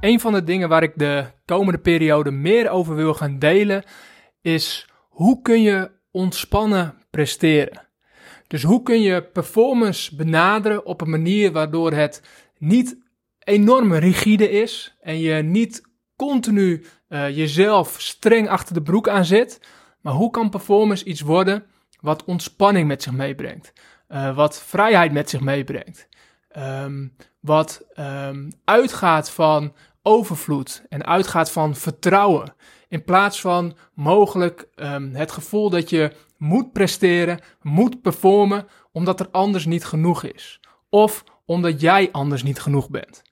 een van de dingen waar ik de komende periode meer over wil gaan delen is hoe kun je ontspannen presteren. Dus hoe kun je performance benaderen op een manier waardoor het niet enorm rigide is en je niet continu uh, jezelf streng achter de broek aan zit, maar hoe kan performance iets worden wat ontspanning met zich meebrengt, uh, wat vrijheid met zich meebrengt, um, wat um, uitgaat van overvloed en uitgaat van vertrouwen. In plaats van mogelijk um, het gevoel dat je moet presteren, moet performen, omdat er anders niet genoeg is. Of omdat jij anders niet genoeg bent.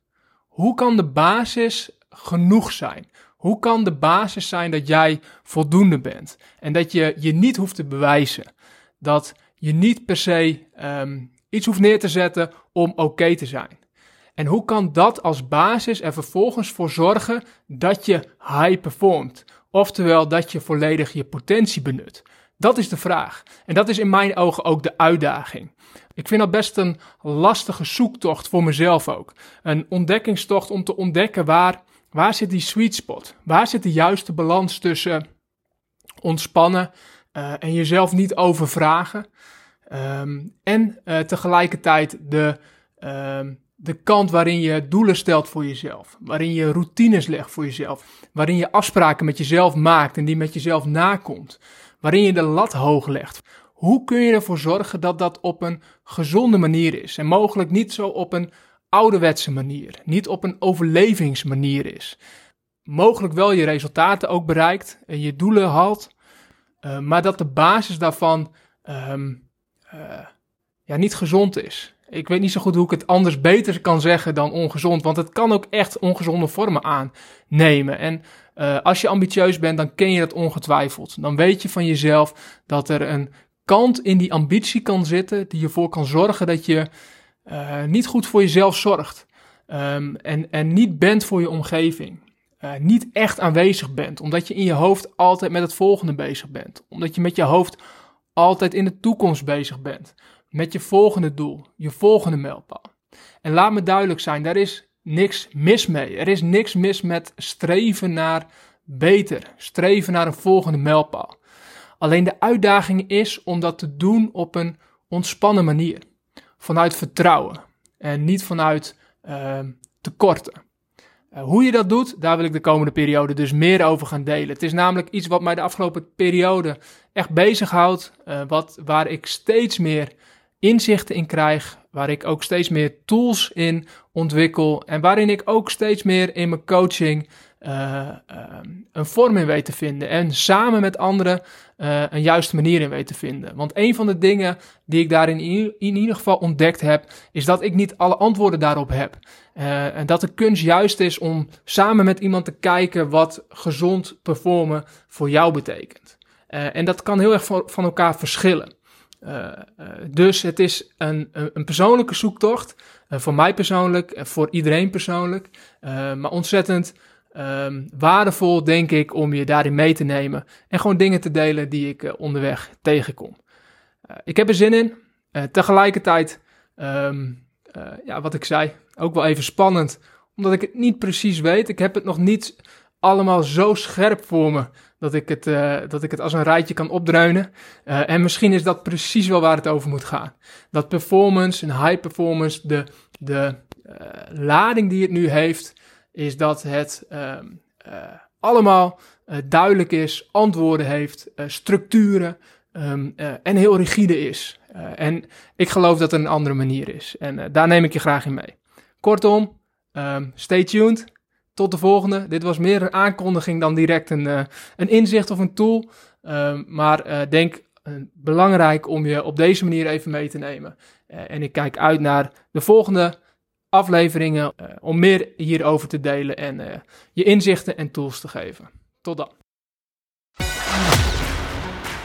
Hoe kan de basis genoeg zijn? Hoe kan de basis zijn dat jij voldoende bent? En dat je je niet hoeft te bewijzen. Dat je niet per se um, iets hoeft neer te zetten om oké te zijn. En hoe kan dat als basis er vervolgens voor zorgen dat je high performt? Oftewel dat je volledig je potentie benut. Dat is de vraag. En dat is in mijn ogen ook de uitdaging. Ik vind dat best een lastige zoektocht voor mezelf ook. Een ontdekkingstocht om te ontdekken waar, waar zit die sweet spot? Waar zit de juiste balans tussen ontspannen uh, en jezelf niet overvragen? Um, en uh, tegelijkertijd de, um, de kant waarin je doelen stelt voor jezelf. Waarin je routines legt voor jezelf. Waarin je afspraken met jezelf maakt en die met jezelf nakomt. Waarin je de lat hoog legt. Hoe kun je ervoor zorgen dat dat op een gezonde manier is? En mogelijk niet zo op een ouderwetse manier. Niet op een overlevingsmanier is. Mogelijk wel je resultaten ook bereikt en je doelen haalt. Uh, maar dat de basis daarvan um, ja, niet gezond is. Ik weet niet zo goed hoe ik het anders beter kan zeggen dan ongezond. Want het kan ook echt ongezonde vormen aannemen. En uh, als je ambitieus bent, dan ken je dat ongetwijfeld. Dan weet je van jezelf dat er een kant in die ambitie kan zitten. die ervoor kan zorgen dat je uh, niet goed voor jezelf zorgt. Um, en, en niet bent voor je omgeving. Uh, niet echt aanwezig bent. Omdat je in je hoofd altijd met het volgende bezig bent. Omdat je met je hoofd altijd in de toekomst bezig bent met je volgende doel, je volgende mijlpaal. En laat me duidelijk zijn, daar is niks mis mee. Er is niks mis met streven naar beter, streven naar een volgende mijlpaal. Alleen de uitdaging is om dat te doen op een ontspannen manier. Vanuit vertrouwen en niet vanuit uh, tekorten. Uh, hoe je dat doet, daar wil ik de komende periode dus meer over gaan delen. Het is namelijk iets wat mij de afgelopen periode echt bezighoudt. Uh, wat, waar ik steeds meer inzichten in krijg, waar ik ook steeds meer tools in ontwikkel en waarin ik ook steeds meer in mijn coaching uh, uh, een vorm in weet te vinden en samen met anderen uh, een juiste manier in weet te vinden. Want een van de dingen die ik daarin in, ieder geval ontdekt heb, is dat ik niet alle antwoorden daarop heb. en dat de kunst juist is om samen met iemand te kijken wat gezond performen voor jou betekent. en dat kan heel erg van elkaar verschillen. Uh, uh, dus het is een, een persoonlijke zoektocht. Uh, voor mij persoonlijk, voor iedereen persoonlijk. maar ontzettend um, waardevol, denk ik, om je daarin mee te nemen. En gewoon dingen te delen die ik onderweg tegenkom. ik heb er zin in. tegelijkertijd, um, ja, wat ik zei, ook wel even spannend. Omdat ik het niet precies weet. Ik heb het nog niet allemaal zo scherp voor me dat ik het, uh, dat ik het als een rijtje kan opdreunen. Uh, en misschien is dat precies wel waar het over moet gaan. Dat performance en high performance, de, de uh, lading die het nu heeft, is dat het ehm, allemaal duidelijk is, antwoorden heeft, structuren um, en heel rigide is. en ik geloof dat er een andere manier is. En daar neem ik je graag in mee. Kortom, um, stay tuned. Tot de volgende. Dit was meer een aankondiging dan direct een, uh, een inzicht of een tool. Uh, maar uh, denk uh, belangrijk om je op deze manier even mee te nemen. en ik kijk uit naar de volgende afleveringen om meer hierover te delen en je inzichten en tools te geven. Tot dan.